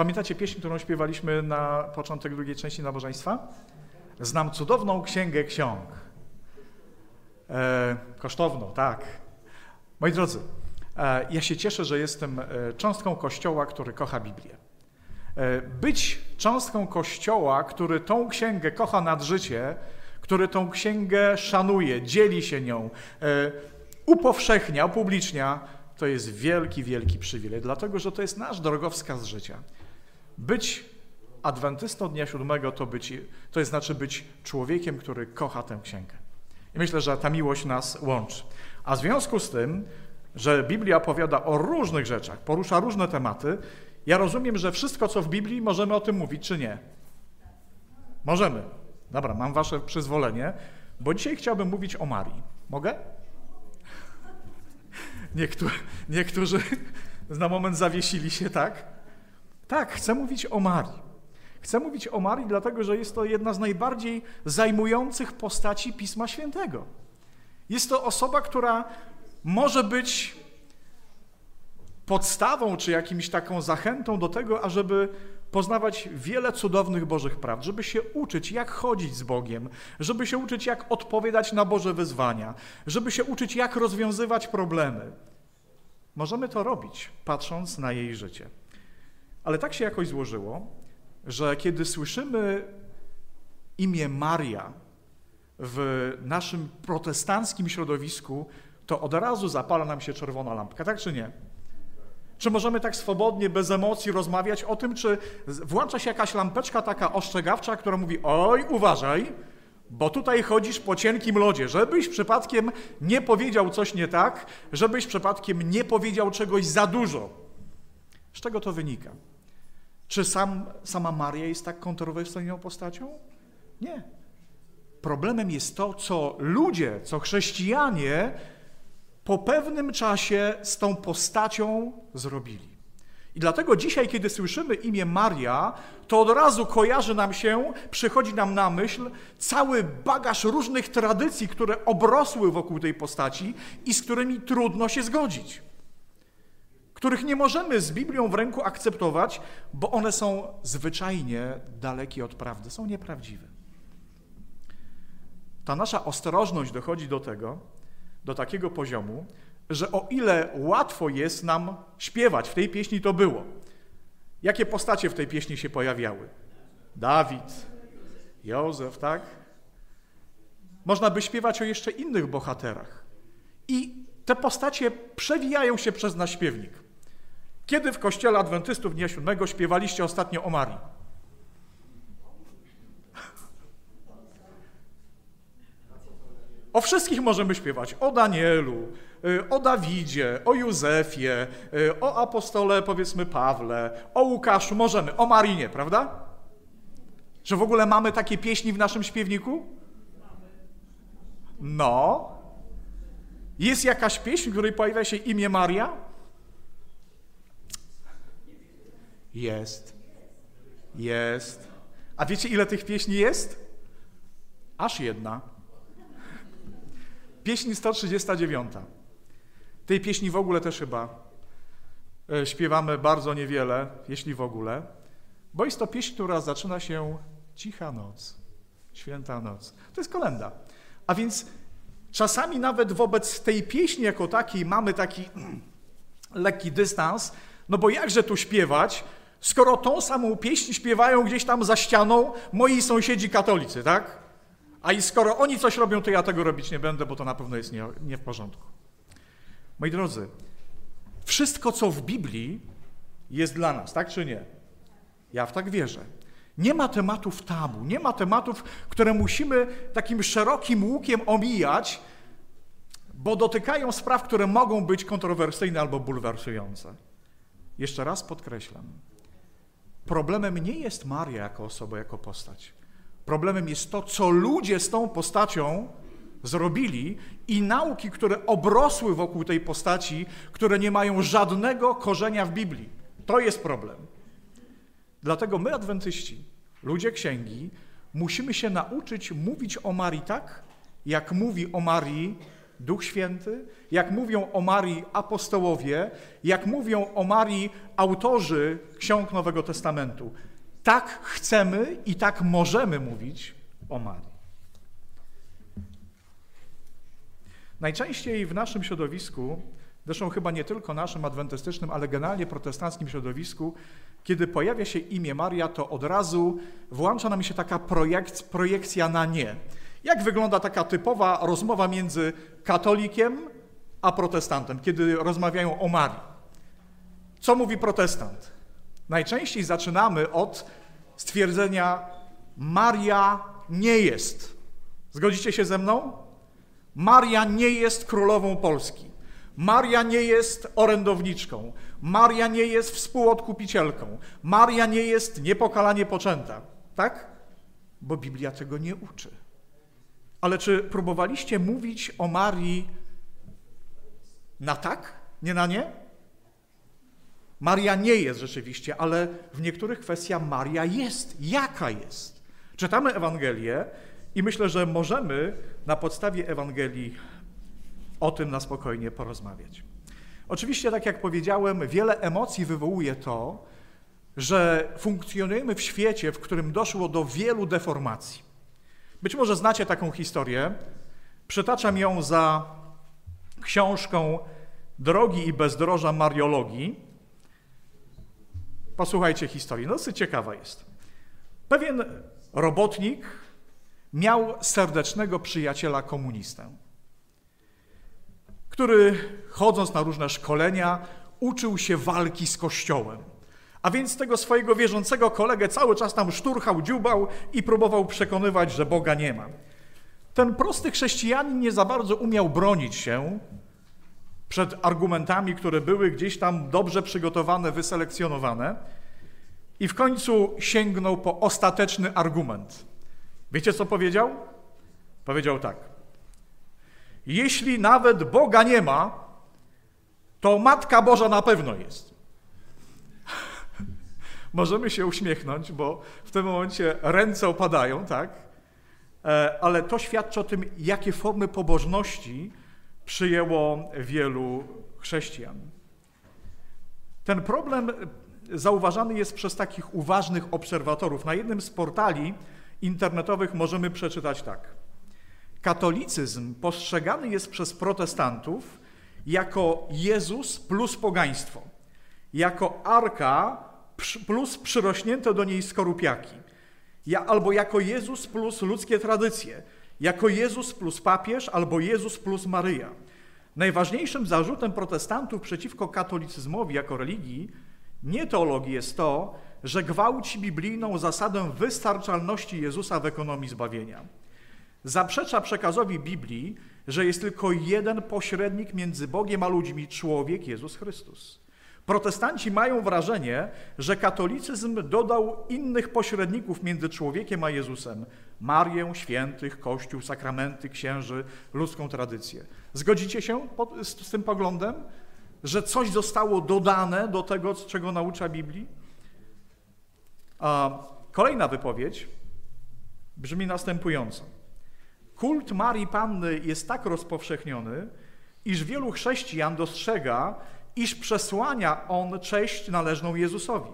Pamiętacie pieśń, którą śpiewaliśmy na początek drugiej części nabożeństwa? Znam cudowną księgę ksiąg. E, kosztowną, tak. Moi drodzy, e, ja się cieszę, że jestem e, cząstką Kościoła, który kocha Biblię. E, być cząstką Kościoła, który tą księgę kocha nad życie, który tą księgę szanuje, dzieli się nią, e, upowszechnia, upublicznia, to jest wielki, wielki przywilej, dlatego że to jest nasz drogowskaz życia. Być adwentystą dnia siódmego to, być, to jest znaczy być człowiekiem, który kocha tę księgę. I myślę, że ta miłość nas łączy. A w związku z tym, że Biblia opowiada o różnych rzeczach, porusza różne tematy, ja rozumiem, że wszystko, co w Biblii, możemy o tym mówić, czy nie? Możemy. Dobra, mam wasze przyzwolenie, bo dzisiaj chciałbym mówić o Marii. Mogę? Niektórzy, niektórzy na moment zawiesili się, tak? Tak, chcę mówić o Marii. Chcę mówić o Marii, dlatego że jest to jedna z najbardziej zajmujących postaci Pisma Świętego. Jest to osoba, która może być podstawą czy jakimś taką zachętą do tego, ażeby poznawać wiele cudownych Bożych prawd, żeby się uczyć, jak chodzić z Bogiem, żeby się uczyć, jak odpowiadać na Boże wyzwania, żeby się uczyć, jak rozwiązywać problemy. Możemy to robić, patrząc na jej życie. Ale tak się jakoś złożyło, że kiedy słyszymy imię Maria w naszym protestanckim środowisku, to od razu zapala nam się czerwona lampka, tak czy nie? Czy możemy tak swobodnie, bez emocji rozmawiać o tym, czy włącza się jakaś lampeczka taka ostrzegawcza, która mówi: Oj, uważaj, bo tutaj chodzisz po cienkim lodzie, żebyś przypadkiem nie powiedział coś nie tak, żebyś przypadkiem nie powiedział czegoś za dużo. Z czego to wynika? Czy sam, sama Maria jest tak kontrowersyjną postacią? Nie. Problemem jest to, co ludzie, co chrześcijanie po pewnym czasie z tą postacią zrobili. I dlatego dzisiaj, kiedy słyszymy imię Maria, to od razu kojarzy nam się, przychodzi nam na myśl cały bagaż różnych tradycji, które obrosły wokół tej postaci i z którymi trudno się zgodzić. Których nie możemy z Biblią w ręku akceptować, bo one są zwyczajnie dalekie od prawdy, są nieprawdziwe. Ta nasza ostrożność dochodzi do tego, do takiego poziomu, że o ile łatwo jest nam śpiewać, w tej pieśni to było. Jakie postacie w tej pieśni się pojawiały? Dawid, Józef, tak? Można by śpiewać o jeszcze innych bohaterach. I te postacie przewijają się przez nasz śpiewnik. Kiedy w kościele adwentystów dnia siódmego śpiewaliście ostatnio o Marii? O wszystkich możemy śpiewać. O Danielu, y, o Dawidzie, o Józefie, y, o apostole, powiedzmy, Pawle, o Łukaszu, możemy, o Marinie, prawda? Że w ogóle mamy takie pieśni w naszym śpiewniku? No. Jest jakaś pieśń, w której pojawia się imię Maria? Jest. Jest. A wiecie, ile tych pieśni jest? Aż jedna. Pieśń 139. Tej pieśni w ogóle też chyba e, śpiewamy bardzo niewiele, jeśli w ogóle, bo jest to pieśń, która zaczyna się cicha noc, święta noc. To jest kolenda. A więc czasami nawet wobec tej pieśni jako takiej mamy taki lekki dystans, no bo jakże tu śpiewać, skoro tą samą pieśń śpiewają gdzieś tam za ścianą moi sąsiedzi katolicy, tak? A i skoro oni coś robią, to ja tego robić nie będę, bo to na pewno jest nie, nie w porządku. Moi drodzy, wszystko, co w Biblii, jest dla nas, tak czy nie? Ja w tak wierzę. Nie ma tematów tabu, nie ma tematów, które musimy takim szerokim łukiem omijać, bo dotykają spraw, które mogą być kontrowersyjne albo bulwersujące. Jeszcze raz podkreślam. Problemem nie jest Maria jako osoba, jako postać. Problemem jest to, co ludzie z tą postacią zrobili i nauki, które obrosły wokół tej postaci, które nie mają żadnego korzenia w Biblii. To jest problem. Dlatego my, adwentyści, ludzie księgi, musimy się nauczyć mówić o Marii tak, jak mówi o Marii Duch Święty, jak mówią o Marii apostołowie, jak mówią o Marii autorzy ksiąg Nowego Testamentu. Tak chcemy i tak możemy mówić o Marii. Najczęściej w naszym środowisku, zresztą chyba nie tylko naszym adwentystycznym, ale generalnie protestanckim środowisku, kiedy pojawia się imię Maria, to od razu włącza nam się taka projekcja na nie. Jak wygląda taka typowa rozmowa między katolikiem a protestantem, kiedy rozmawiają o Marii? Co mówi protestant? Najczęściej zaczynamy od stwierdzenia: Maria nie jest. Zgodzicie się ze mną? Maria nie jest królową Polski. Maria nie jest orędowniczką. Maria nie jest współodkupicielką. Maria nie jest niepokalanie poczęta. Tak? Bo Biblia tego nie uczy. Ale czy próbowaliście mówić o Marii na tak, nie na nie? Maria nie jest rzeczywiście, ale w niektórych kwestiach Maria jest. Jaka jest? Czytamy Ewangelię i myślę, że możemy na podstawie Ewangelii o tym na spokojnie porozmawiać. Oczywiście, tak jak powiedziałem, wiele emocji wywołuje to, że funkcjonujemy w świecie, w którym doszło do wielu deformacji. Być może znacie taką historię. Przytaczam ją za książką Drogi i bezdroża Mariologii. Posłuchajcie historii, no dosyć ciekawa jest. Pewien robotnik miał serdecznego przyjaciela komunistę, który chodząc na różne szkolenia uczył się walki z Kościołem. A więc tego swojego wierzącego kolegę cały czas tam szturchał, dziubał i próbował przekonywać, że Boga nie ma. Ten prosty chrześcijanin nie za bardzo umiał bronić się przed argumentami, które były gdzieś tam dobrze przygotowane, wyselekcjonowane i w końcu sięgnął po ostateczny argument. Wiecie, co powiedział? Powiedział tak. Jeśli nawet Boga nie ma, to Matka Boża na pewno jest. Możemy się uśmiechnąć, bo w tym momencie ręce opadają, tak? E, ale to świadczy o tym, jakie formy pobożności przyjęło wielu chrześcijan. Ten problem zauważany jest przez takich uważnych obserwatorów. Na jednym z portali internetowych możemy przeczytać tak. Katolicyzm postrzegany jest przez protestantów jako Jezus plus pogaństwo, jako arka plus przyrośnięte do niej skorupiaki, albo jako Jezus plus ludzkie tradycje, jako Jezus plus papież albo Jezus plus Maryja. Najważniejszym zarzutem protestantów przeciwko katolicyzmowi jako religii, nie teologii, jest to, że gwałci biblijną zasadę wystarczalności Jezusa w ekonomii zbawienia. Zaprzecza przekazowi Biblii, że jest tylko jeden pośrednik między Bogiem a ludźmi człowiek Jezus Chrystus. Protestanci mają wrażenie, że katolicyzm dodał innych pośredników między człowiekiem a Jezusem: Marię, świętych, Kościół, sakramenty, księży, ludzką tradycję. Zgodzicie się z, tym poglądem, że coś zostało dodane do tego, czego naucza Biblii? Kolejna wypowiedź brzmi następująco. Kult Marii Panny jest tak rozpowszechniony, iż wielu chrześcijan dostrzega, iż przesłania on cześć należną Jezusowi.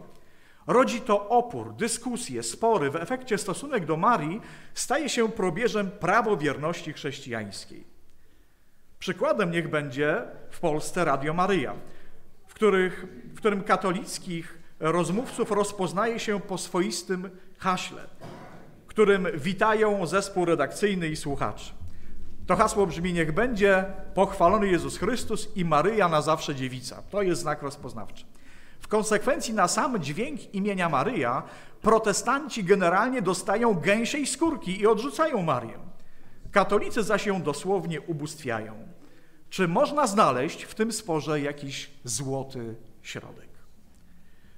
Rodzi to opór, dyskusje, spory. W efekcie stosunek do Marii staje się probierzem prawowierności chrześcijańskiej. Przykładem niech będzie w Polsce Radio Maryja, w, których, w którym katolickich rozmówców rozpoznaje się po swoistym haśle, którym witają zespół redakcyjny i słuchacze. To hasło brzmi: Niech będzie pochwalony Jezus Chrystus i Maryja na zawsze dziewica. To jest znak rozpoznawczy. W konsekwencji na sam dźwięk imienia Maryja protestanci generalnie dostają gęsiej skórki i odrzucają Marię. Katolicy zaś ją dosłownie ubóstwiają. Czy można znaleźć w tym sporze jakiś złoty środek?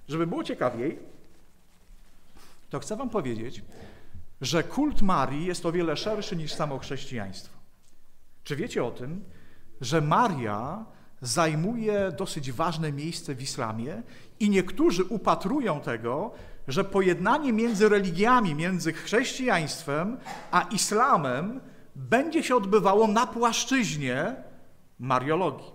Żeby było ciekawiej, to chcę Wam powiedzieć, że kult Marii jest o wiele szerszy niż samo chrześcijaństwo. Czy wiecie o tym, że Maria zajmuje dosyć ważne miejsce w islamie i niektórzy upatrują tego, że pojednanie między religiami, między chrześcijaństwem a islamem będzie się odbywało na płaszczyźnie Mariologii.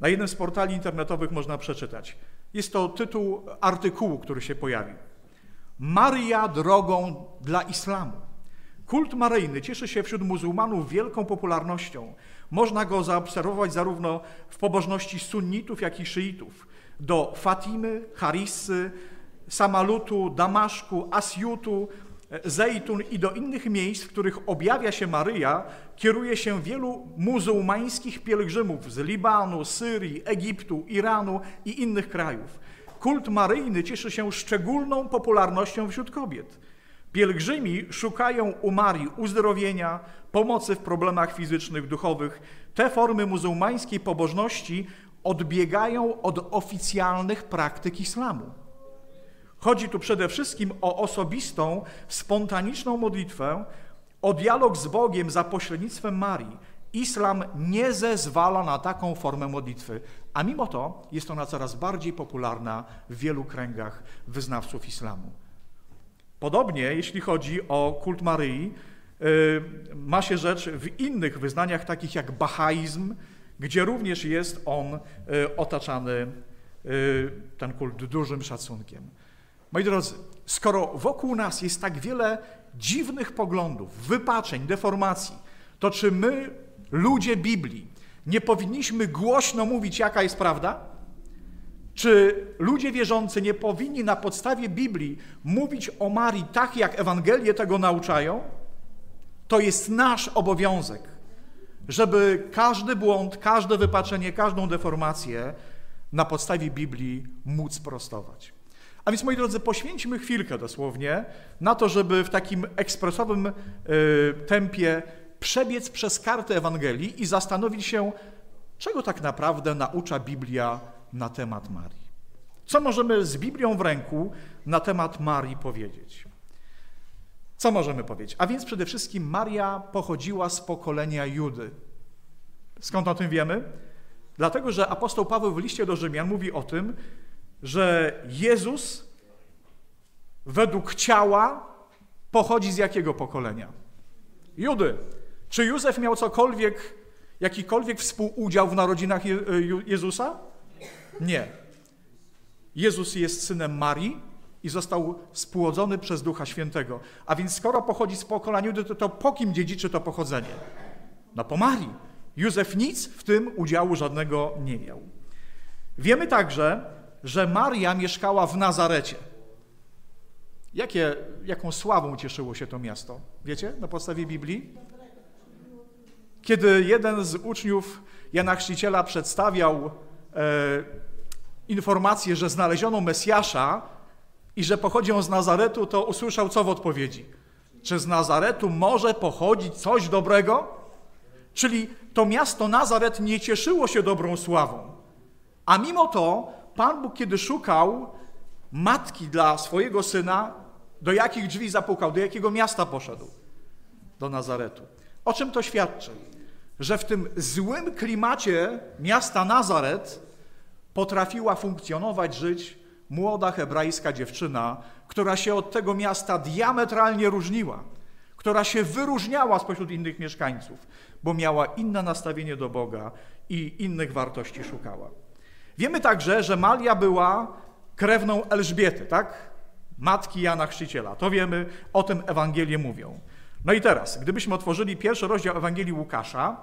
Na jednym z portali internetowych można przeczytać. Jest to tytuł artykułu, który się pojawił. Maria drogą dla islamu. Kult maryjny cieszy się wśród muzułmanów wielką popularnością. Można go zaobserwować zarówno w pobożności sunnitów, jak i szyitów. Do Fatimy, Harissy, Samalutu, Damaszku, Asjutu, Zejtun i do innych miejsc, w których objawia się Maryja, kieruje się wielu muzułmańskich pielgrzymów z Libanu, Syrii, Egiptu, Iranu i innych krajów. Kult maryjny cieszy się szczególną popularnością wśród kobiet. Pielgrzymi szukają u Marii uzdrowienia, pomocy w problemach fizycznych, duchowych. Te formy muzułmańskiej pobożności odbiegają od oficjalnych praktyk islamu. Chodzi tu przede wszystkim o osobistą, spontaniczną modlitwę, o dialog z Bogiem za pośrednictwem Marii. Islam nie zezwala na taką formę modlitwy, a mimo to jest ona coraz bardziej popularna w wielu kręgach wyznawców islamu. Podobnie, jeśli chodzi o kult Maryi, y, ma się rzecz w innych wyznaniach, takich jak bahaizm, gdzie również jest on y, otaczany, y, ten kult, dużym szacunkiem. Moi drodzy, skoro wokół nas jest tak wiele dziwnych poglądów, wypaczeń, deformacji, to czy my, ludzie Biblii, nie powinniśmy głośno mówić, jaka jest prawda? Czy ludzie wierzący nie powinni na podstawie Biblii mówić o Marii tak, jak Ewangelie tego nauczają? To jest nasz obowiązek, żeby każdy błąd, każde wypaczenie, każdą deformację na podstawie Biblii móc prostować. A więc, moi drodzy, poświęćmy chwilkę dosłownie na to, żeby w takim ekspresowym y, tempie przebiec przez kartę Ewangelii i zastanowić się, czego tak naprawdę naucza Biblia na temat Marii. Co możemy z Biblią w ręku na temat Marii powiedzieć? Co możemy powiedzieć? A więc przede wszystkim Maria pochodziła z pokolenia Judy. Skąd o tym wiemy? Dlatego, że apostoł Paweł w liście do Rzymian mówi o tym, że Jezus według ciała pochodzi z jakiego pokolenia? Judy. Czy Józef miał cokolwiek, jakikolwiek współudział w narodzinach Jezusa? Nie. Jezus jest synem Marii i został spłodzony przez Ducha Świętego. A więc skoro pochodzi z pokolenia Judy, to, to po kim dziedziczy to pochodzenie? No po Marii. Józef nic w tym udziału żadnego nie miał. Wiemy także, że Maria mieszkała w Nazarecie. Jakie, jaką sławą cieszyło się to miasto? Wiecie, na podstawie Biblii? Kiedy jeden z uczniów Jana Chrzciciela przedstawiał informację, że znaleziono Mesjasza i że pochodzi on z Nazaretu, to usłyszał co w odpowiedzi? Czy z Nazaretu może pochodzić coś dobrego? Czyli to miasto Nazaret nie cieszyło się dobrą sławą. A mimo to Pan Bóg, kiedy szukał matki dla swojego syna, do jakich drzwi zapukał, do jakiego miasta poszedł? Do Nazaretu. O czym to świadczy? Że w tym złym klimacie miasta Nazaret potrafiła funkcjonować, żyć młoda hebrajska dziewczyna, która się od tego miasta diametralnie różniła, która się wyróżniała spośród innych mieszkańców, bo miała inne nastawienie do Boga i innych wartości szukała. Wiemy także, że Malia była krewną Elżbiety, tak? Matki Jana Chrzciciela. To wiemy, o tym Ewangelie mówią. No i teraz, gdybyśmy otworzyli pierwszy rozdział Ewangelii Łukasza,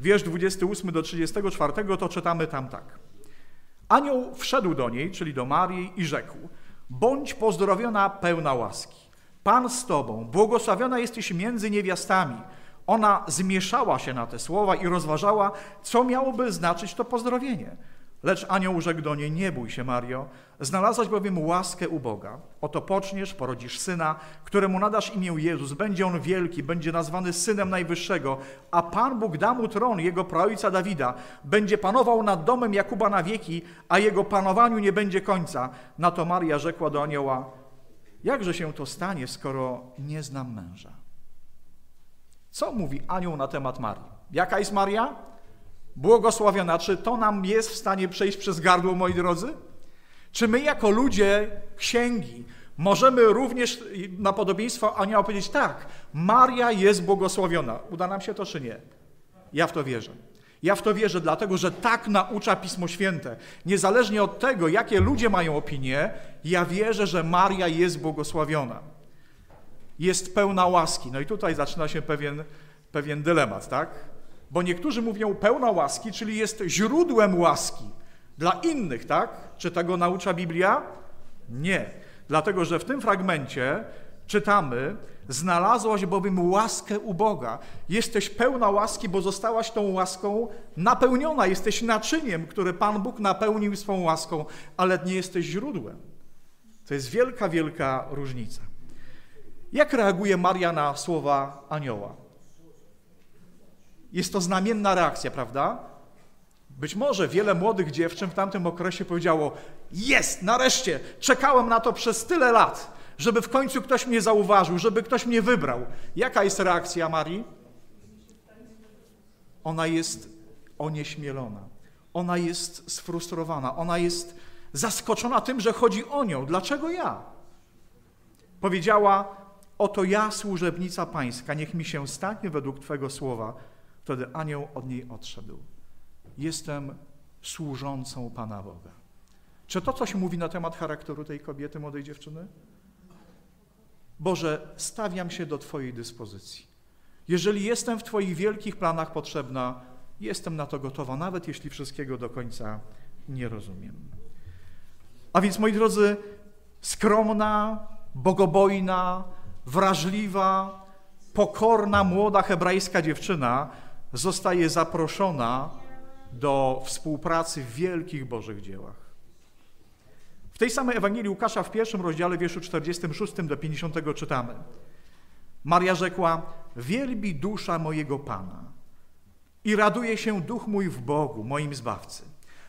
wiersz 28 do 34, to czytamy tam tak. Anioł wszedł do niej, czyli do Marii, i rzekł: Bądź pozdrowiona, pełna łaski. Pan z tobą, błogosławiona jesteś między niewiastami. Ona zmieszała się na te słowa i rozważała, co miałoby znaczyć to pozdrowienie. Lecz anioł rzekł do niej, nie bój się, Mario, znalazłaś bowiem łaskę u Boga. Oto poczniesz, porodzisz syna, któremu nadasz imię Jezus. Będzie on wielki, będzie nazwany Synem Najwyższego, a Pan Bóg da mu tron jego praojca Dawida. Będzie panował nad domem Jakuba na wieki, a jego panowaniu nie będzie końca. Na to Maria rzekła do anioła, jakże się to stanie, skoro nie znam męża? Co mówi anioł na temat Marii? Jaka jest Maria? Błogosławiona. Czy to nam jest w stanie przejść przez gardło, moi drodzy? Czy my jako ludzie księgi Możemy również na podobieństwo anioła powiedzieć tak, Maria jest błogosławiona. Uda nam się to czy nie? Ja w to wierzę. Ja w to wierzę, dlatego że tak naucza Pismo Święte. Niezależnie od tego, jakie ludzie mają opinie, ja wierzę, że Maria jest błogosławiona. Jest pełna łaski. No i tutaj zaczyna się pewien, pewien dylemat, tak? Bo niektórzy mówią pełna łaski, czyli jest źródłem łaski dla innych, tak? Czy tego naucza Biblia? Nie. Dlatego, że w tym fragmencie czytamy, znalazłaś bowiem łaskę u Boga. Jesteś pełna łaski, bo zostałaś tą łaską napełniona. Jesteś naczyniem, które Pan Bóg napełnił swą łaską, ale nie jesteś źródłem. To jest wielka, wielka różnica. Jak reaguje Maria na słowa anioła? Jest to znamienna reakcja, prawda? Być może wiele młodych dziewczyn w tamtym okresie powiedziało: Jest, nareszcie, czekałem na to przez tyle lat, żeby w końcu ktoś mnie zauważył, żeby ktoś mnie wybrał. Jaka jest reakcja Marii? Ona jest onieśmielona, ona jest sfrustrowana, ona jest zaskoczona tym, że chodzi o nią. Dlaczego ja? Powiedziała: Oto ja, służebnica Pańska, niech mi się stanie według Twego słowa. Wtedy anioł od niej odszedł. Jestem służącą Pana Boga. Czy to coś mówi na temat charakteru tej kobiety, młodej dziewczyny? Boże, stawiam się do Twojej dyspozycji. Jeżeli jestem w Twoich wielkich planach potrzebna, jestem na to gotowa, nawet jeśli wszystkiego do końca nie rozumiem. A więc, moi drodzy, skromna, bogobojna, wrażliwa, pokorna, młoda hebrajska dziewczyna zostaje zaproszona do współpracy w wielkich Bożych dziełach. W tej samej Ewangelii Łukasza w pierwszym rozdziale, wierszu 46 do 50 czytamy. Maria rzekła, wielbi dusza mojego Pana i raduje się duch mój w Bogu, moim Zbawcy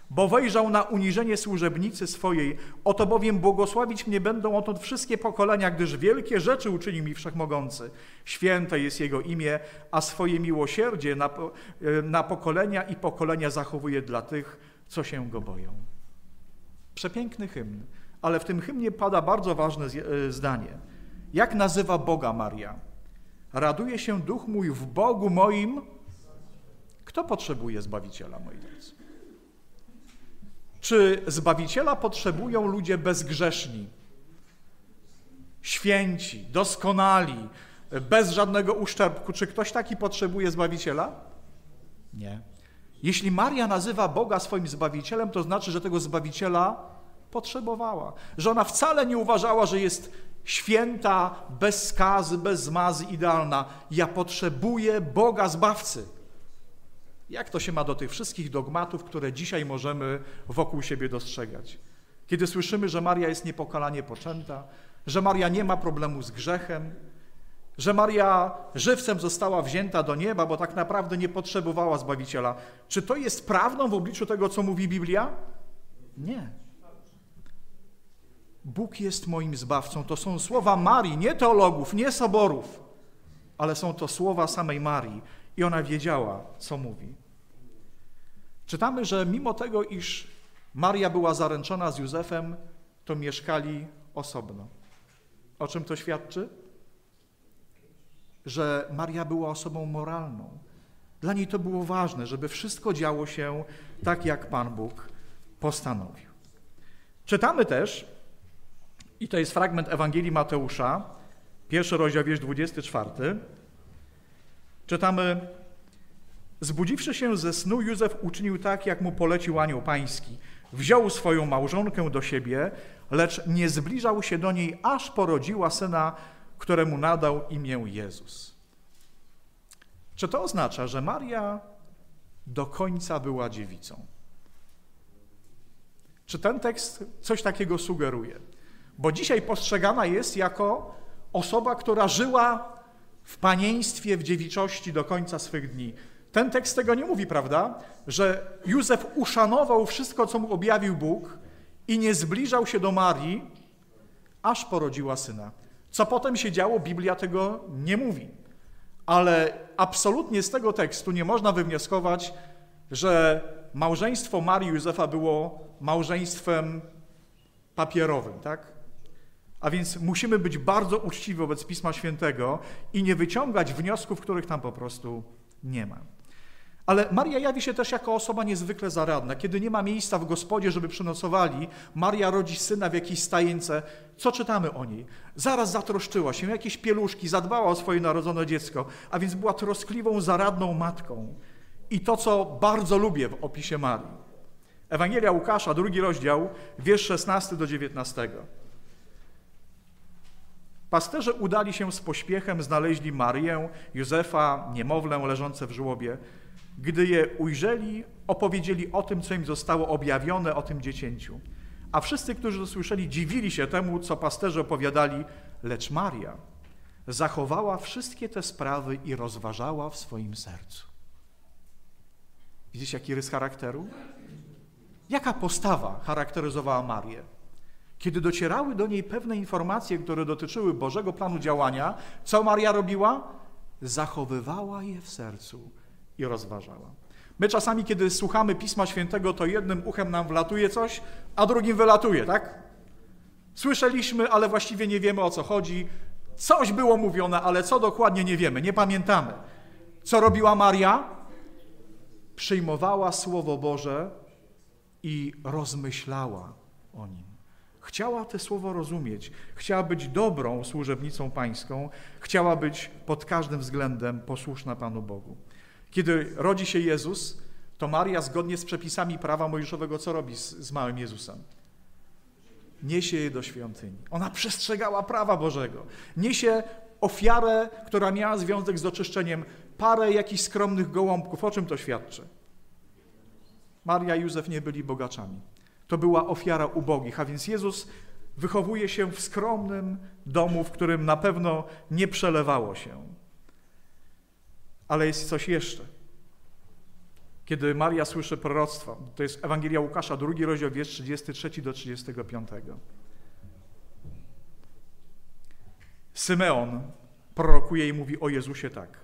bo wejrzał na uniżenie służebnicy swojej. Oto bowiem błogosławić mnie będą odtąd wszystkie pokolenia, gdyż wielkie rzeczy uczynił mi Wszechmogący. Święte jest Jego imię, a swoje miłosierdzie na, na pokolenia i pokolenia zachowuje dla tych, co się Go boją. Przepiękny hymn, ale w tym hymnie pada bardzo ważne e, zdanie. Jak nazywa Boga Maria? Raduje się duch mój w Bogu moim. Kto potrzebuje Zbawiciela, drodzy? Czy Zbawiciela potrzebują ludzie bezgrzeszni, święci, doskonali, bez żadnego uszczerbku? Czy ktoś taki potrzebuje Zbawiciela? Nie. Jeśli Maria nazywa Boga swoim Zbawicielem, to znaczy, że tego Zbawiciela potrzebowała. Że ona wcale nie uważała, że jest święta, bez skazy, bez zmazy, idealna. Ja potrzebuję Boga Zbawcy. Jak to się ma do tych wszystkich dogmatów, które dzisiaj możemy wokół siebie dostrzegać? Kiedy słyszymy, że Maria jest niepokalanie poczęta, że Maria nie ma problemu z grzechem, że Maria żywcem została wzięta do nieba, bo tak naprawdę nie potrzebowała Zbawiciela. Czy to jest prawdą w obliczu tego, co mówi Biblia? Nie. Bóg jest moim zbawcą. To są słowa Marii, nie teologów, nie soborów, ale są to słowa samej Marii i ona wiedziała, co mówi. Czytamy, że mimo tego, iż Maria była zaręczona z Józefem, to mieszkali osobno. O czym to świadczy? Że Maria była osobą moralną. Dla niej to było ważne, żeby wszystko działo się tak, jak Pan Bóg postanowił. Czytamy też, i to jest fragment Ewangelii Mateusza, pierwszy rozdział, wiersz 24, Czytamy, zbudziwszy się ze snu, Józef uczynił tak, jak mu polecił anioł pański. Wziął swoją małżonkę do siebie, lecz nie zbliżał się do niej, aż porodziła syna, któremu nadał imię Jezus. Czy to oznacza, że Maria do końca była dziewicą? Czy ten tekst coś takiego sugeruje? Bo dzisiaj postrzegana jest jako osoba, która żyła w panieństwie, w dziewiczości do końca swych dni. Ten tekst tego nie mówi, prawda? Że Józef uszanował wszystko, co mu objawił Bóg i nie zbliżał się do Marii, aż porodziła syna. Co potem się działo, Biblia tego nie mówi. Ale absolutnie z tego tekstu nie można wywnioskować, że małżeństwo Marii i Józefa było małżeństwem papierowym, tak? A więc musimy być bardzo uczciwi wobec Pisma Świętego i nie wyciągać wniosków, których tam po prostu nie ma. Ale Maria jawi się też jako osoba niezwykle zaradna. Kiedy nie ma miejsca w gospodzie, żeby przenocowali, Maria rodzi syna w jakiejś stajence. Co czytamy o niej? Zaraz zatroszczyła się, jakieś pieluszki, zadbała o swoje narodzone dziecko, a więc była troskliwą, zaradną matką. I to, co bardzo lubię w opisie Marii. Ewangelia Łukasza, drugi rozdział, wiersz 16 do 19. Pasterze udali się z pośpiechem, znaleźli Marię, Józefa, niemowlę leżące w żłobie. Gdy je ujrzeli, opowiedzieli o tym, co im zostało objawione o tym dziecięciu. A wszyscy, którzy to słyszeli, dziwili się temu, co pasterze opowiadali, lecz Maria zachowała wszystkie te sprawy i rozważała w swoim sercu. Widzisz, jaki rys charakteru? Jaka postawa charakteryzowała Marię? Kiedy docierały do niej pewne informacje, które dotyczyły Bożego planu działania, co Maria robiła? Zachowywała je w sercu i rozważała. My czasami, kiedy słuchamy Pisma Świętego, to jednym uchem nam wlatuje coś, a drugim wylatuje, tak? Słyszeliśmy, ale właściwie nie wiemy o co chodzi. Coś było mówione, ale co dokładnie nie wiemy, nie pamiętamy. Co robiła Maria? Przyjmowała Słowo Boże i rozmyślała o nim. Chciała te słowo rozumieć, chciała być dobrą służebnicą pańską, chciała być pod każdym względem posłuszna Panu Bogu. Kiedy rodzi się Jezus, to Maria zgodnie z przepisami prawa mojżeszowego co robi z, z małym Jezusem? Niesie je do świątyni. Ona przestrzegała prawa Bożego. Niesie ofiarę, która miała związek z oczyszczeniem, parę jakichś skromnych gołąbków. O czym to świadczy? Maria i Józef nie byli bogaczami. To była ofiara ubogich, a więc Jezus wychowuje się w skromnym domu, w którym na pewno nie przelewało się. Ale jest coś jeszcze. Kiedy Maria słyszy proroctwo, to jest Ewangelia Łukasza, drugi rozdział, wiersz 33 do 35. Symeon prorokuje i mówi o Jezusie tak.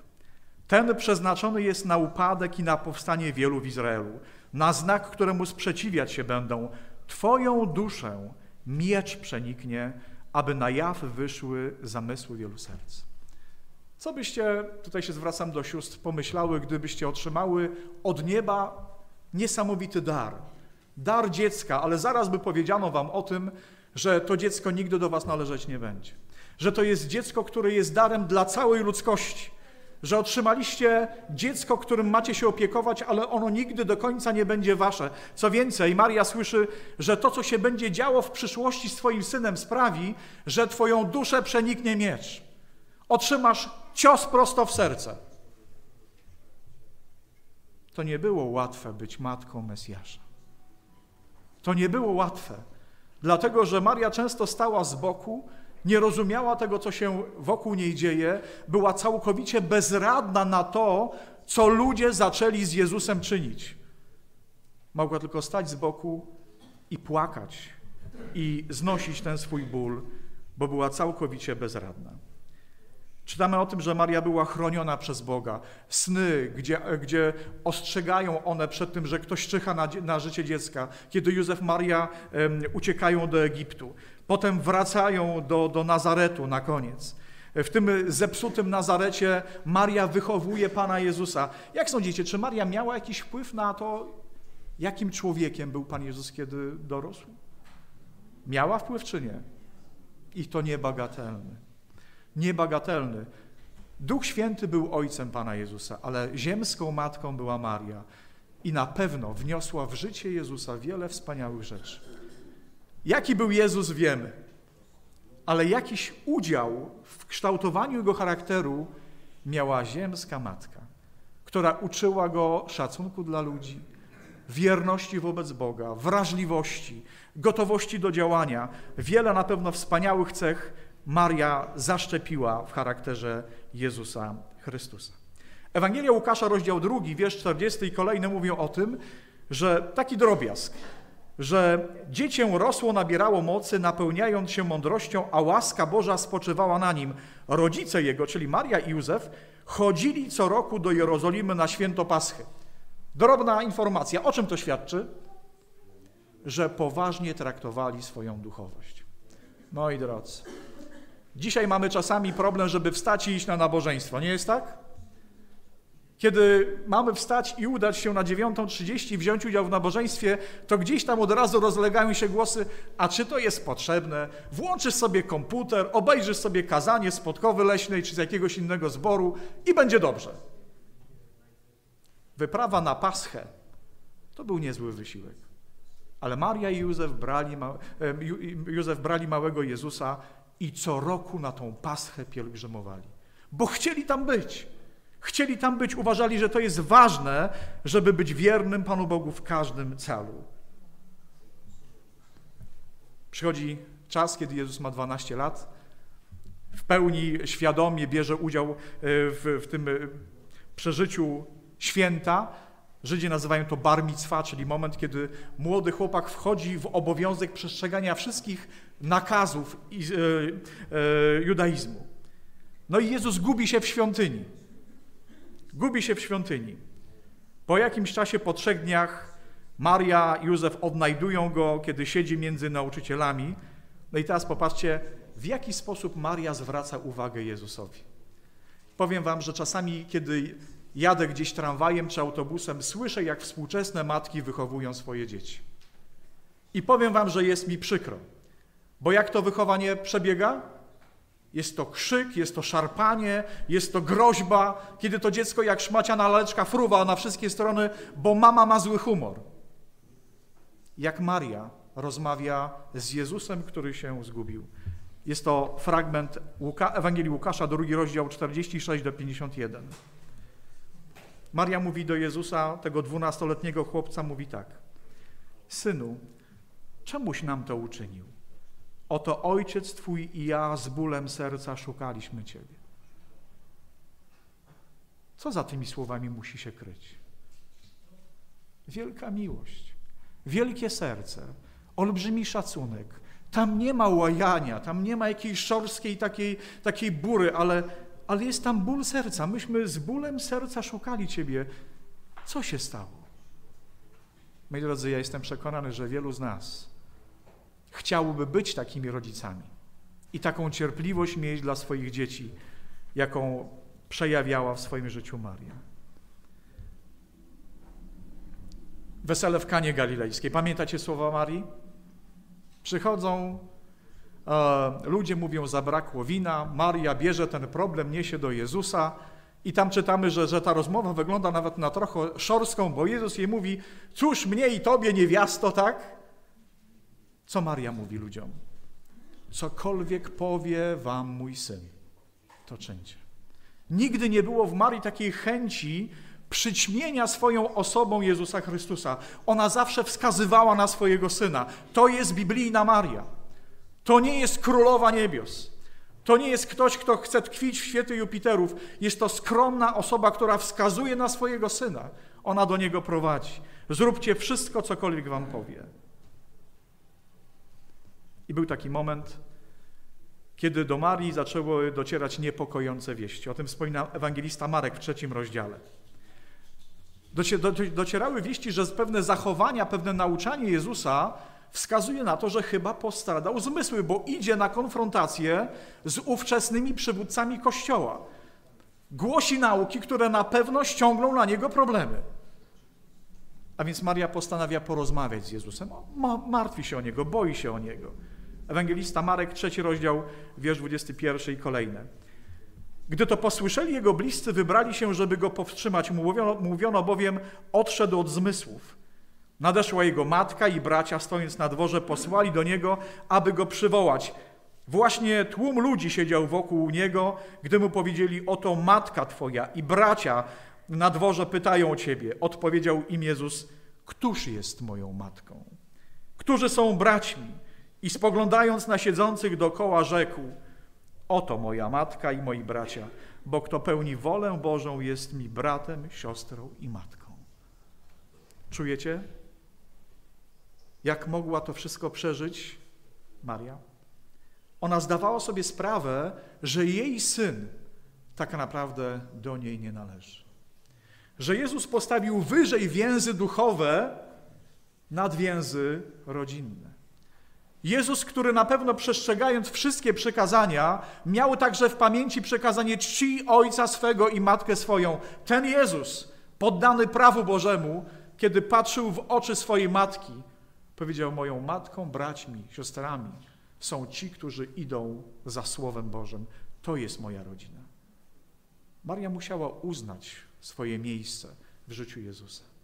Ten przeznaczony jest na upadek i na powstanie wielu w Izraelu, na znak, któremu sprzeciwiać się będą. Twoją duszę miecz przeniknie, aby na jaw wyszły zamysły wielu serc. Co byście, tutaj się zwracam do sióstr, pomyślały, gdybyście otrzymały od nieba niesamowity dar, dar dziecka, ale zaraz by powiedziano wam o tym, że to dziecko nigdy do was należeć nie będzie. Że to jest dziecko, które jest darem dla całej ludzkości. Że otrzymaliście dziecko, którym macie się opiekować, ale ono nigdy do końca nie będzie wasze. Co więcej, Maria słyszy, że to, co się będzie działo w przyszłości z Twoim synem, sprawi, że Twoją duszę przeniknie miecz. Otrzymasz cios prosto w serce. To nie było łatwe być matką Mesjasza. To nie było łatwe, dlatego że Maria często stała z boku, nie rozumiała tego, co się wokół niej dzieje, była całkowicie bezradna na to, co ludzie zaczęli z Jezusem czynić. Mogła tylko stać z boku i płakać i znosić ten swój ból, bo była całkowicie bezradna. Czytamy o tym, że Maria była chroniona przez Boga. Sny, gdzie, gdzie ostrzegają one przed tym, że ktoś czyha na, na życie dziecka. Kiedy Józef Maria um, uciekają do Egiptu. Potem wracają do, do Nazaretu na koniec. W tym zepsutym Nazarecie Maria wychowuje Pana Jezusa. Jak sądzicie, czy Maria miała jakiś wpływ na to, jakim człowiekiem był Pan Jezus, kiedy dorósł? Miała wpływ czy nie? I to niebagatelny niebagatelny. Duch Święty był ojcem Pana Jezusa, ale ziemską matką była Maria i na pewno wniosła w życie Jezusa wiele wspaniałych rzeczy. Jaki był Jezus, wiemy, ale jakiś udział w kształtowaniu jego charakteru miała ziemska matka, która uczyła go szacunku dla ludzi, wierności wobec Boga, wrażliwości, gotowości do działania, wiele na pewno wspaniałych cech, Maria zaszczepiła w charakterze Jezusa Chrystusa. Ewangelia Łukasza, rozdział 2, wiersz 40 i kolejne mówią o tym, że taki drobiazg, że dziecię rosło, nabierało mocy, napełniając się mądrością, a łaska Boża spoczywała na nim. Rodzice jego, czyli Maria i Józef, chodzili co roku do Jerozolimy na święto Paschy. Drobna informacja. O czym to świadczy? Że poważnie traktowali swoją duchowość Moi drodzy, dzisiaj mamy czasami problem, żeby wstać i iść na nabożeństwo, nie jest tak? Kiedy mamy wstać i udać się na 9.30 i wziąć udział w nabożeństwie, to gdzieś tam od razu rozlegają się głosy, a czy to jest potrzebne? Włączysz sobie komputer, obejrzysz sobie kazanie z Podkowy Leśnej czy z jakiegoś innego zboru i będzie dobrze. Wyprawa na Paschę to był niezły wysiłek. Ale Maria i Józef brali, Józef brali małego Jezusa i co roku na tą Paschę pielgrzymowali, bo chcieli tam być. Chcieli tam być, uważali, że to jest ważne, żeby być wiernym Panu Bogu w każdym celu. Przychodzi czas, kiedy Jezus ma 12 lat, w pełni świadomie bierze udział e, w, w tym e, przeżyciu święta. Żydzi nazywają to bar mitzwa, czyli moment, kiedy młody chłopak wchodzi w obowiązek przestrzegania wszystkich nakazów e, judaizmu. No i Jezus gubi się w świątyni. Gubi się w świątyni. Po jakimś czasie, po trzech dniach, Maria i Józef odnajdują go, kiedy siedzi między nauczycielami. No i teraz popatrzcie, w jaki sposób Maria zwraca uwagę Jezusowi. Powiem wam, że czasami, kiedy jadę gdzieś tramwajem czy autobusem, słyszę, jak współczesne matki wychowują swoje dzieci. I powiem wam, że jest mi przykro. Bo jak to wychowanie przebiega? Jest to krzyk, jest to szarpanie, jest to groźba, kiedy to dziecko jak szmaciana laleczka fruwa na wszystkie strony, bo mama ma zły humor. Jak Maria rozmawia z Jezusem, który się zgubił. Jest to fragment Łuka, Ewangelii Łukasza, drugi rozdział 46 do 51. Maria mówi do Jezusa, tego dwunastoletniego chłopca, mówi tak. Synu, czemuś nam to uczynił? Oto ojciec Twój i ja z bólem serca szukaliśmy Ciebie. Co za tymi słowami musi się kryć? Wielka miłość, wielkie serce, olbrzymi szacunek. Tam nie ma łajania, tam nie ma jakiejś szorskiej takiej, takiej bury, ale, ale jest tam ból serca. Myśmy z bólem serca szukali Ciebie. Co się stało? Moi drodzy, ja jestem przekonany, że wielu z nas chciałoby być takimi rodzicami i taką cierpliwość mieć dla swoich dzieci, jaką przejawiała w swoim życiu Maria. Wesele w Kanie Galilejskiej. Pamiętacie słowa Marii? Przychodzą e, ludzie, mówią, zabrakło wina. Maria bierze ten problem, niesie do Jezusa. I tam czytamy, że, że ta rozmowa wygląda nawet na trochę szorską, bo Jezus jej mówi: Cóż mnie i tobie, niewiasto, tak? Co Maria mówi ludziom? Cokolwiek powie wam mój syn, to czyńcie. Nigdy nie było w Marii takiej chęci przyćmienia swoją osobą Jezusa Chrystusa. Ona zawsze wskazywała na swojego syna. To jest biblijna Maria. To nie jest królowa niebios. To nie jest ktoś, kto chce tkwić w świecie Jupiterów. Jest to skromna osoba, która wskazuje na swojego syna. Ona do niego prowadzi. Zróbcie wszystko, cokolwiek wam powie. I był taki moment, kiedy do Marii zaczęły docierać niepokojące wieści. O tym wspomina ewangelista Marek w trzecim rozdziale. Docierały wieści, że pewne zachowania, pewne nauczanie Jezusa wskazuje na to, że chyba postradał zmysły, bo idzie na konfrontację z ówczesnymi przywódcami Kościoła. Głosi nauki, które na pewno ściągną na niego problemy. A więc Maria postanawia porozmawiać z Jezusem. Martwi się o niego, boi się o niego. Ewangelista Marek, trzeci rozdział, wiersz 21 i kolejne. Gdy to posłyszeli jego bliscy, wybrali się, żeby go powstrzymać. Mówiono, mówiono bowiem, odszedł od zmysłów. Nadeszła jego matka i bracia, stojąc na dworze, posłali do niego, aby go przywołać. Właśnie tłum ludzi siedział wokół niego, gdy mu powiedzieli: Oto matka twoja i bracia na dworze pytają o ciebie. Odpowiedział im Jezus: Któż jest moją matką? Którzy są braćmi? I spoglądając na siedzących dokoła rzekł: Oto moja matka i moi bracia, bo kto pełni wolę Bożą, jest mi bratem, siostrą i matką. Czujecie? Jak mogła to wszystko przeżyć Maria? Ona zdawała sobie sprawę, że jej syn tak naprawdę do niej nie należy. Że Jezus postawił wyżej więzy duchowe nad więzy rodzinne. Jezus, który na pewno przestrzegając wszystkie przykazania, miał także w pamięci przekazanie czci ojca swego i matkę swoją. Ten Jezus, poddany prawu Bożemu, kiedy patrzył w oczy swojej matki, powiedział: Moją matką, braćmi, siostrami są ci, którzy idą za Słowem Bożym. To jest moja rodzina. Maria musiała uznać swoje miejsce w życiu Jezusa.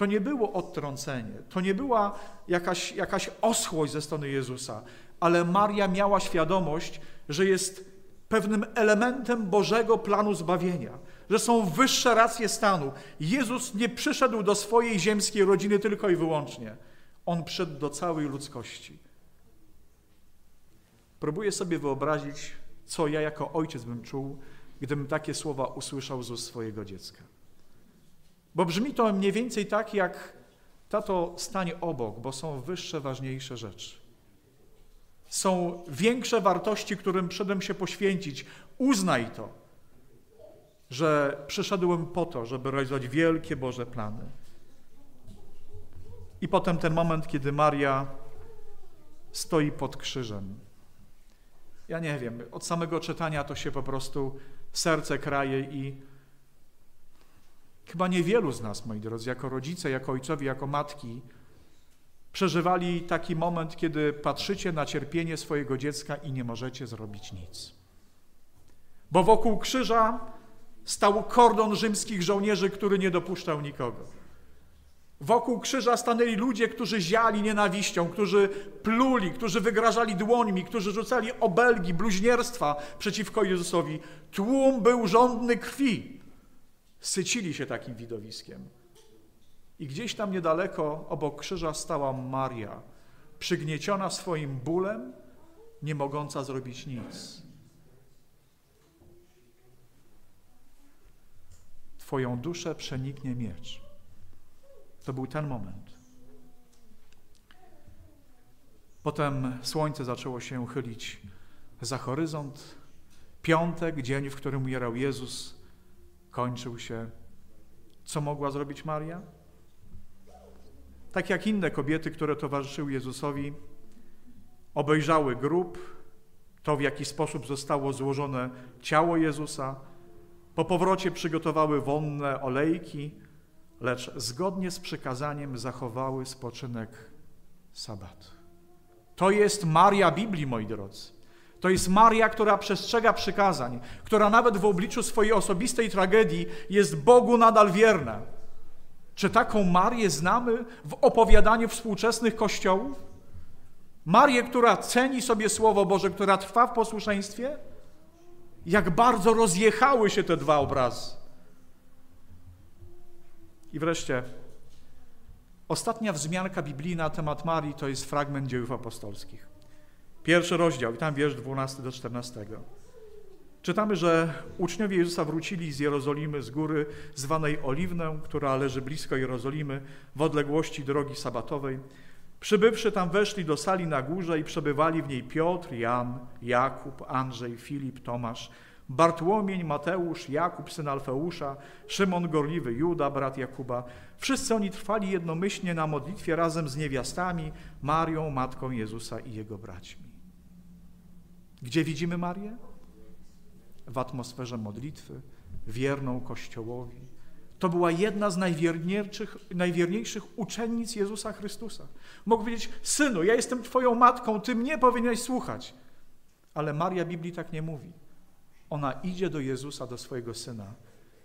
To nie było odtrącenie, to nie była jakaś, jakaś oschłość ze strony Jezusa, ale Maria miała świadomość, że jest pewnym elementem Bożego planu zbawienia, że są wyższe racje stanu. Jezus nie przyszedł do swojej ziemskiej rodziny tylko i wyłącznie. On przyszedł do całej ludzkości. Próbuję sobie wyobrazić, co ja jako ojciec bym czuł, gdybym takie słowa usłyszał z swojego dziecka. Bo brzmi to mniej więcej tak, jak tato stanie obok, bo są wyższe, ważniejsze rzeczy. Są większe wartości, którym przyszedłem się poświęcić. Uznaj to, że przyszedłem po to, żeby realizować wielkie Boże plany. I potem ten moment, kiedy Maria stoi pod krzyżem. Ja nie wiem, od samego czytania to się po prostu serce kraje i chyba niewielu z nas, moi drodzy, jako rodzice, jako ojcowie, jako matki, przeżywali taki moment, kiedy patrzycie na cierpienie swojego dziecka i nie możecie zrobić nic. Bo wokół krzyża stał kordon rzymskich żołnierzy, który nie dopuszczał nikogo. Wokół krzyża stanęli ludzie, którzy ziali nienawiścią, którzy pluli, którzy wygrażali dłońmi, którzy rzucali obelgi, bluźnierstwa przeciwko Jezusowi. Tłum był żądny krwi. Sycili się takim widowiskiem. I gdzieś tam niedaleko obok krzyża stała Maria, przygnieciona swoim bólem, nie mogąca zrobić nic. Twoją duszę przeniknie miecz. To był ten moment. Potem słońce zaczęło się chylić za horyzont. Piątek, dzień, w którym umierał Jezus, kończył się. Co mogła zrobić Maria? Tak jak inne kobiety, które towarzyszyły Jezusowi, obejrzały grób, to w jaki sposób zostało złożone ciało Jezusa. Po powrocie przygotowały wonne olejki, lecz zgodnie z przykazaniem zachowały spoczynek sabatu. To jest Maria Biblii, moi drodzy. To jest Maria, która przestrzega przykazań, która nawet w obliczu swojej osobistej tragedii jest Bogu nadal wierna. Czy taką Marię znamy w opowiadaniu współczesnych kościołów? Marię, która ceni sobie Słowo Boże, która trwa w posłuszeństwie? Jak bardzo rozjechały się te dwa obrazy. I wreszcie ostatnia wzmianka biblijna na temat Marii to jest fragment dziejów apostolskich. Pierwszy rozdział i tam wiersz 12 do 14. Czytamy, że uczniowie Jezusa wrócili z Jerozolimy, z góry zwanej Oliwną, która leży blisko Jerozolimy, w odległości drogi sabatowej. Przybywszy tam weszli do sali na górze i przebywali w niej Piotr, Jan, Jakub, Andrzej, Filip, Tomasz, Bartłomień, Mateusz, Jakub, syn Alfeusza, Szymon Gorliwy, Juda, brat Jakuba. Wszyscy oni trwali jednomyślnie na modlitwie razem z niewiastami, Marią, matką Jezusa i jego braćmi. Gdzie widzimy Marię? W atmosferze modlitwy, wierną Kościołowi. To była jedna z najwierniejszych, uczennic Jezusa Chrystusa. Mógł powiedzieć, synu, ja jestem twoją matką, ty mnie powinieneś słuchać. Ale Maria Biblii tak nie mówi. Ona idzie do Jezusa, do swojego Syna,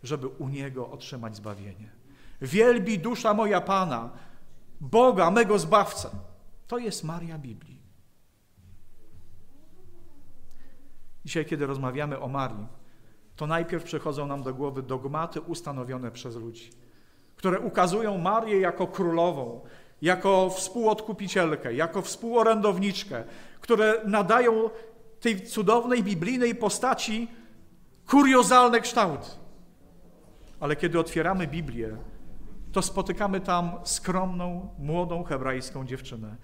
żeby u Niego otrzymać zbawienie. Wielbi dusza moja Pana, Boga, mego Zbawcę. To jest Maria Biblii. Dzisiaj, kiedy rozmawiamy o Marii, to najpierw przychodzą nam do głowy dogmaty ustanowione przez ludzi, które ukazują Marię jako królową, jako współodkupicielkę, jako współorędowniczkę, które nadają tej cudownej biblijnej postaci kuriozalne kształty. Ale kiedy otwieramy Biblię, to spotykamy tam skromną, młodą hebrajską dziewczynę,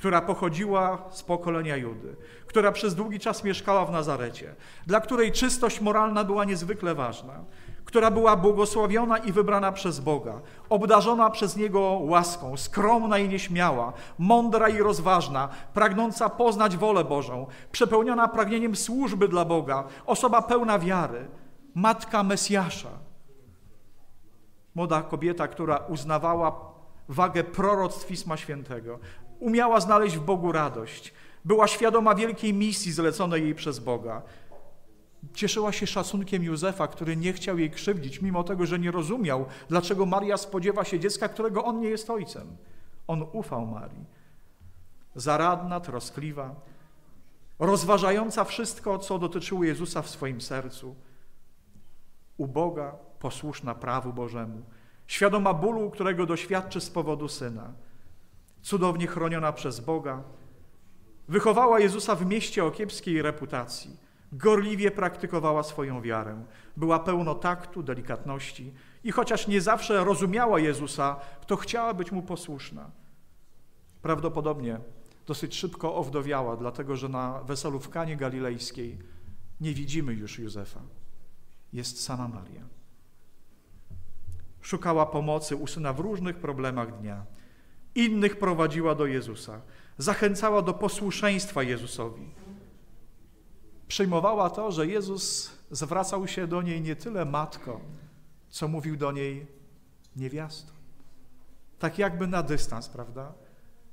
która pochodziła z pokolenia Judy, która przez długi czas mieszkała w Nazarecie, dla której czystość moralna była niezwykle ważna, która była błogosławiona i wybrana przez Boga, obdarzona przez Niego łaską, skromna i nieśmiała, mądra i rozważna, pragnąca poznać wolę Bożą, przepełniona pragnieniem służby dla Boga, osoba pełna wiary, matka Mesjasza. Młoda kobieta, która uznawała wagę proroctw Pisma Świętego, umiała znaleźć w Bogu radość, była świadoma wielkiej misji zleconej jej przez Boga. Cieszyła się szacunkiem Józefa, który nie chciał jej krzywdzić, mimo tego, że nie rozumiał, dlaczego Maria spodziewa się dziecka, którego on nie jest ojcem. On ufał Marii. Zaradna, troskliwa, rozważająca wszystko, co dotyczyło Jezusa w swoim sercu. Uboga, posłuszna prawu Bożemu, świadoma bólu, którego doświadczy z powodu syna, cudownie chroniona przez Boga, wychowała Jezusa w mieście o kiepskiej reputacji, gorliwie praktykowała swoją wiarę, była pełno taktu, delikatności i chociaż nie zawsze rozumiała Jezusa, to chciała być mu posłuszna. Prawdopodobnie dosyć szybko owdowiała, dlatego że na weselu w Kanie Galilejskiej nie widzimy już Józefa. Jest sama Maria. Szukała pomocy u syna w różnych problemach dnia. Innych prowadziła do Jezusa. Zachęcała do posłuszeństwa Jezusowi. Przyjmowała to, że Jezus zwracał się do niej nie tyle matko, co mówił do niej niewiasto. Tak jakby na dystans, prawda?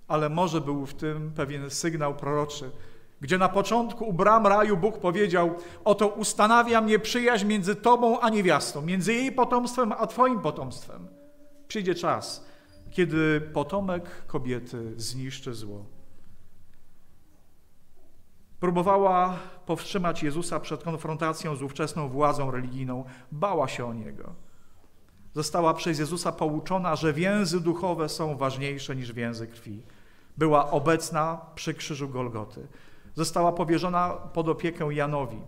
Ale może był w tym pewien sygnał proroczy, gdzie na początku u bram raju Bóg powiedział: Oto ustanawia mnie przyjaźń między Tobą a niewiastą, między jej potomstwem a Twoim potomstwem. Przyjdzie czas, kiedy potomek kobiety zniszczy zło. Próbowała powstrzymać Jezusa przed konfrontacją z ówczesną władzą religijną, bała się o niego. Została przez Jezusa pouczona, że więzy duchowe są ważniejsze niż więzy krwi. Była obecna przy krzyżu Golgoty została powierzona pod opiekę Janowi.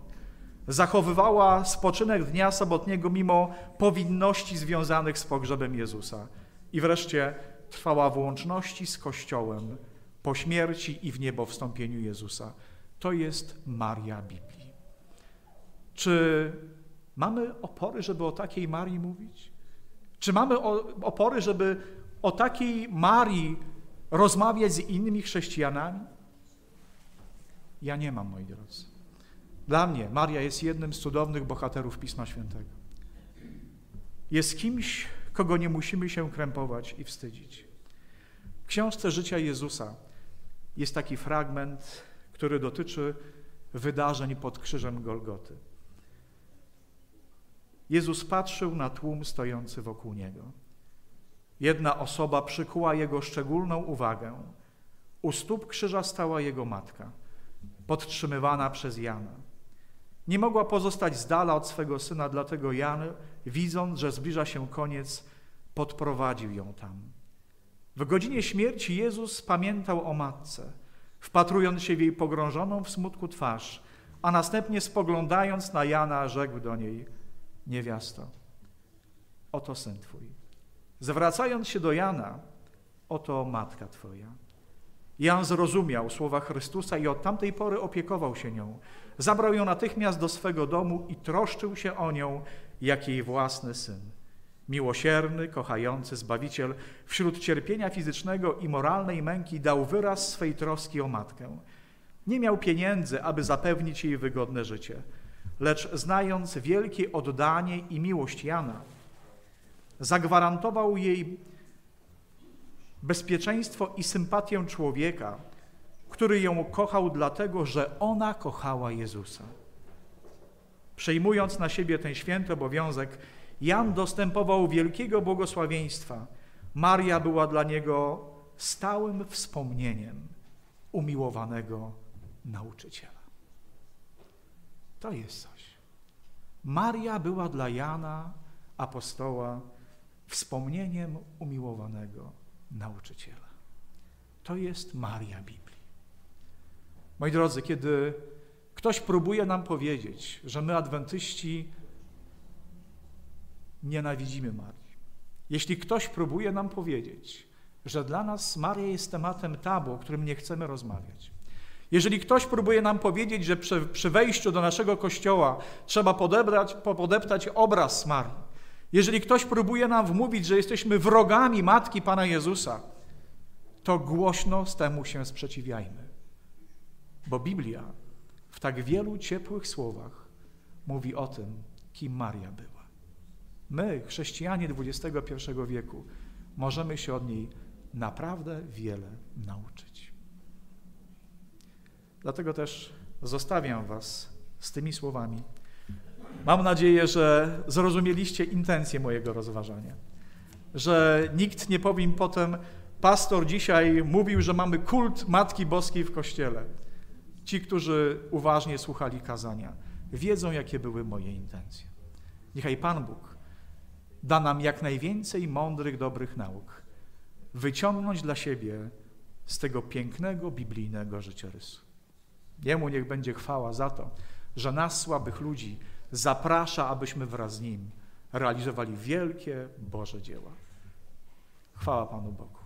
Zachowywała spoczynek dnia sobotniego mimo powinności związanych z pogrzebem Jezusa. I wreszcie trwała w łączności z Kościołem po śmierci i w niebo wstąpieniu Jezusa. To jest Maria Biblii. Czy mamy opory, żeby o takiej Marii mówić? Czy mamy opory, żeby o takiej Marii rozmawiać z innymi chrześcijanami? Ja nie mam, moi drodzy. Dla mnie Maria jest jednym z cudownych bohaterów Pisma Świętego. Jest kimś, kogo nie musimy się krępować i wstydzić. W książce życia Jezusa jest taki fragment, który dotyczy wydarzeń pod krzyżem Golgoty. Jezus patrzył na tłum stojący wokół niego. Jedna osoba przykuła jego szczególną uwagę. U stóp krzyża stała jego matka podtrzymywana przez Jana. Nie mogła pozostać z dala od swego syna, dlatego Jan, widząc, że zbliża się koniec, podprowadził ją tam. W godzinie śmierci Jezus pamiętał o matce, wpatrując się w jej pogrążoną w smutku twarz, a następnie spoglądając na Jana, rzekł do niej: Niewiasto, oto syn twój. Zwracając się do Jana, oto matka twoja. Jan zrozumiał słowa Chrystusa i od tamtej pory opiekował się nią. Zabrał ją natychmiast do swego domu i troszczył się o nią jak jej własny syn. Miłosierny, kochający Zbawiciel wśród cierpienia fizycznego i moralnej męki dał wyraz swej troski o matkę. Nie miał pieniędzy, aby zapewnić jej wygodne życie, lecz znając wielkie oddanie i miłość Jana, zagwarantował jej bezpieczeństwo i sympatię człowieka, który ją kochał dlatego, że ona kochała Jezusa. Przejmując na siebie ten święty obowiązek, Jan dostępował wielkiego błogosławieństwa. Maria była dla niego stałym wspomnieniem umiłowanego nauczyciela. To jest coś. Maria była dla Jana, apostoła, wspomnieniem umiłowanego nauczyciela. To jest Maria Biblii. Moi drodzy, kiedy ktoś próbuje nam powiedzieć, że my, adwentyści, nienawidzimy Marii, jeśli ktoś próbuje nam powiedzieć, że dla nas Maria jest tematem tabu, o którym nie chcemy rozmawiać, Jeżeli ktoś próbuje nam powiedzieć, że przy, przy wejściu do naszego kościoła trzeba podebrać, podeptać obraz Marii, jeżeli ktoś próbuje nam wmówić, że jesteśmy wrogami Matki Pana Jezusa, to głośno z temu się sprzeciwiajmy. Bo Biblia w tak wielu ciepłych słowach mówi o tym, kim Maria była. My, chrześcijanie XXI wieku, możemy się od niej naprawdę wiele nauczyć. Dlatego też zostawiam Was z tymi słowami. Mam nadzieję, że zrozumieliście intencję mojego rozważania, że nikt nie powie potem, pastor dzisiaj mówił, że mamy kult Matki Boskiej w Kościele. Ci, którzy uważnie słuchali kazania, wiedzą, jakie były moje intencje. Niechaj Pan Bóg da nam jak najwięcej mądrych, dobrych nauk, wyciągnąć dla siebie z tego pięknego biblijnego życiorysu. Jemu niech będzie chwała za to, że nas, słabych ludzi, zaprasza, abyśmy wraz z Nim realizowali wielkie Boże dzieła. Chwała Panu Bogu.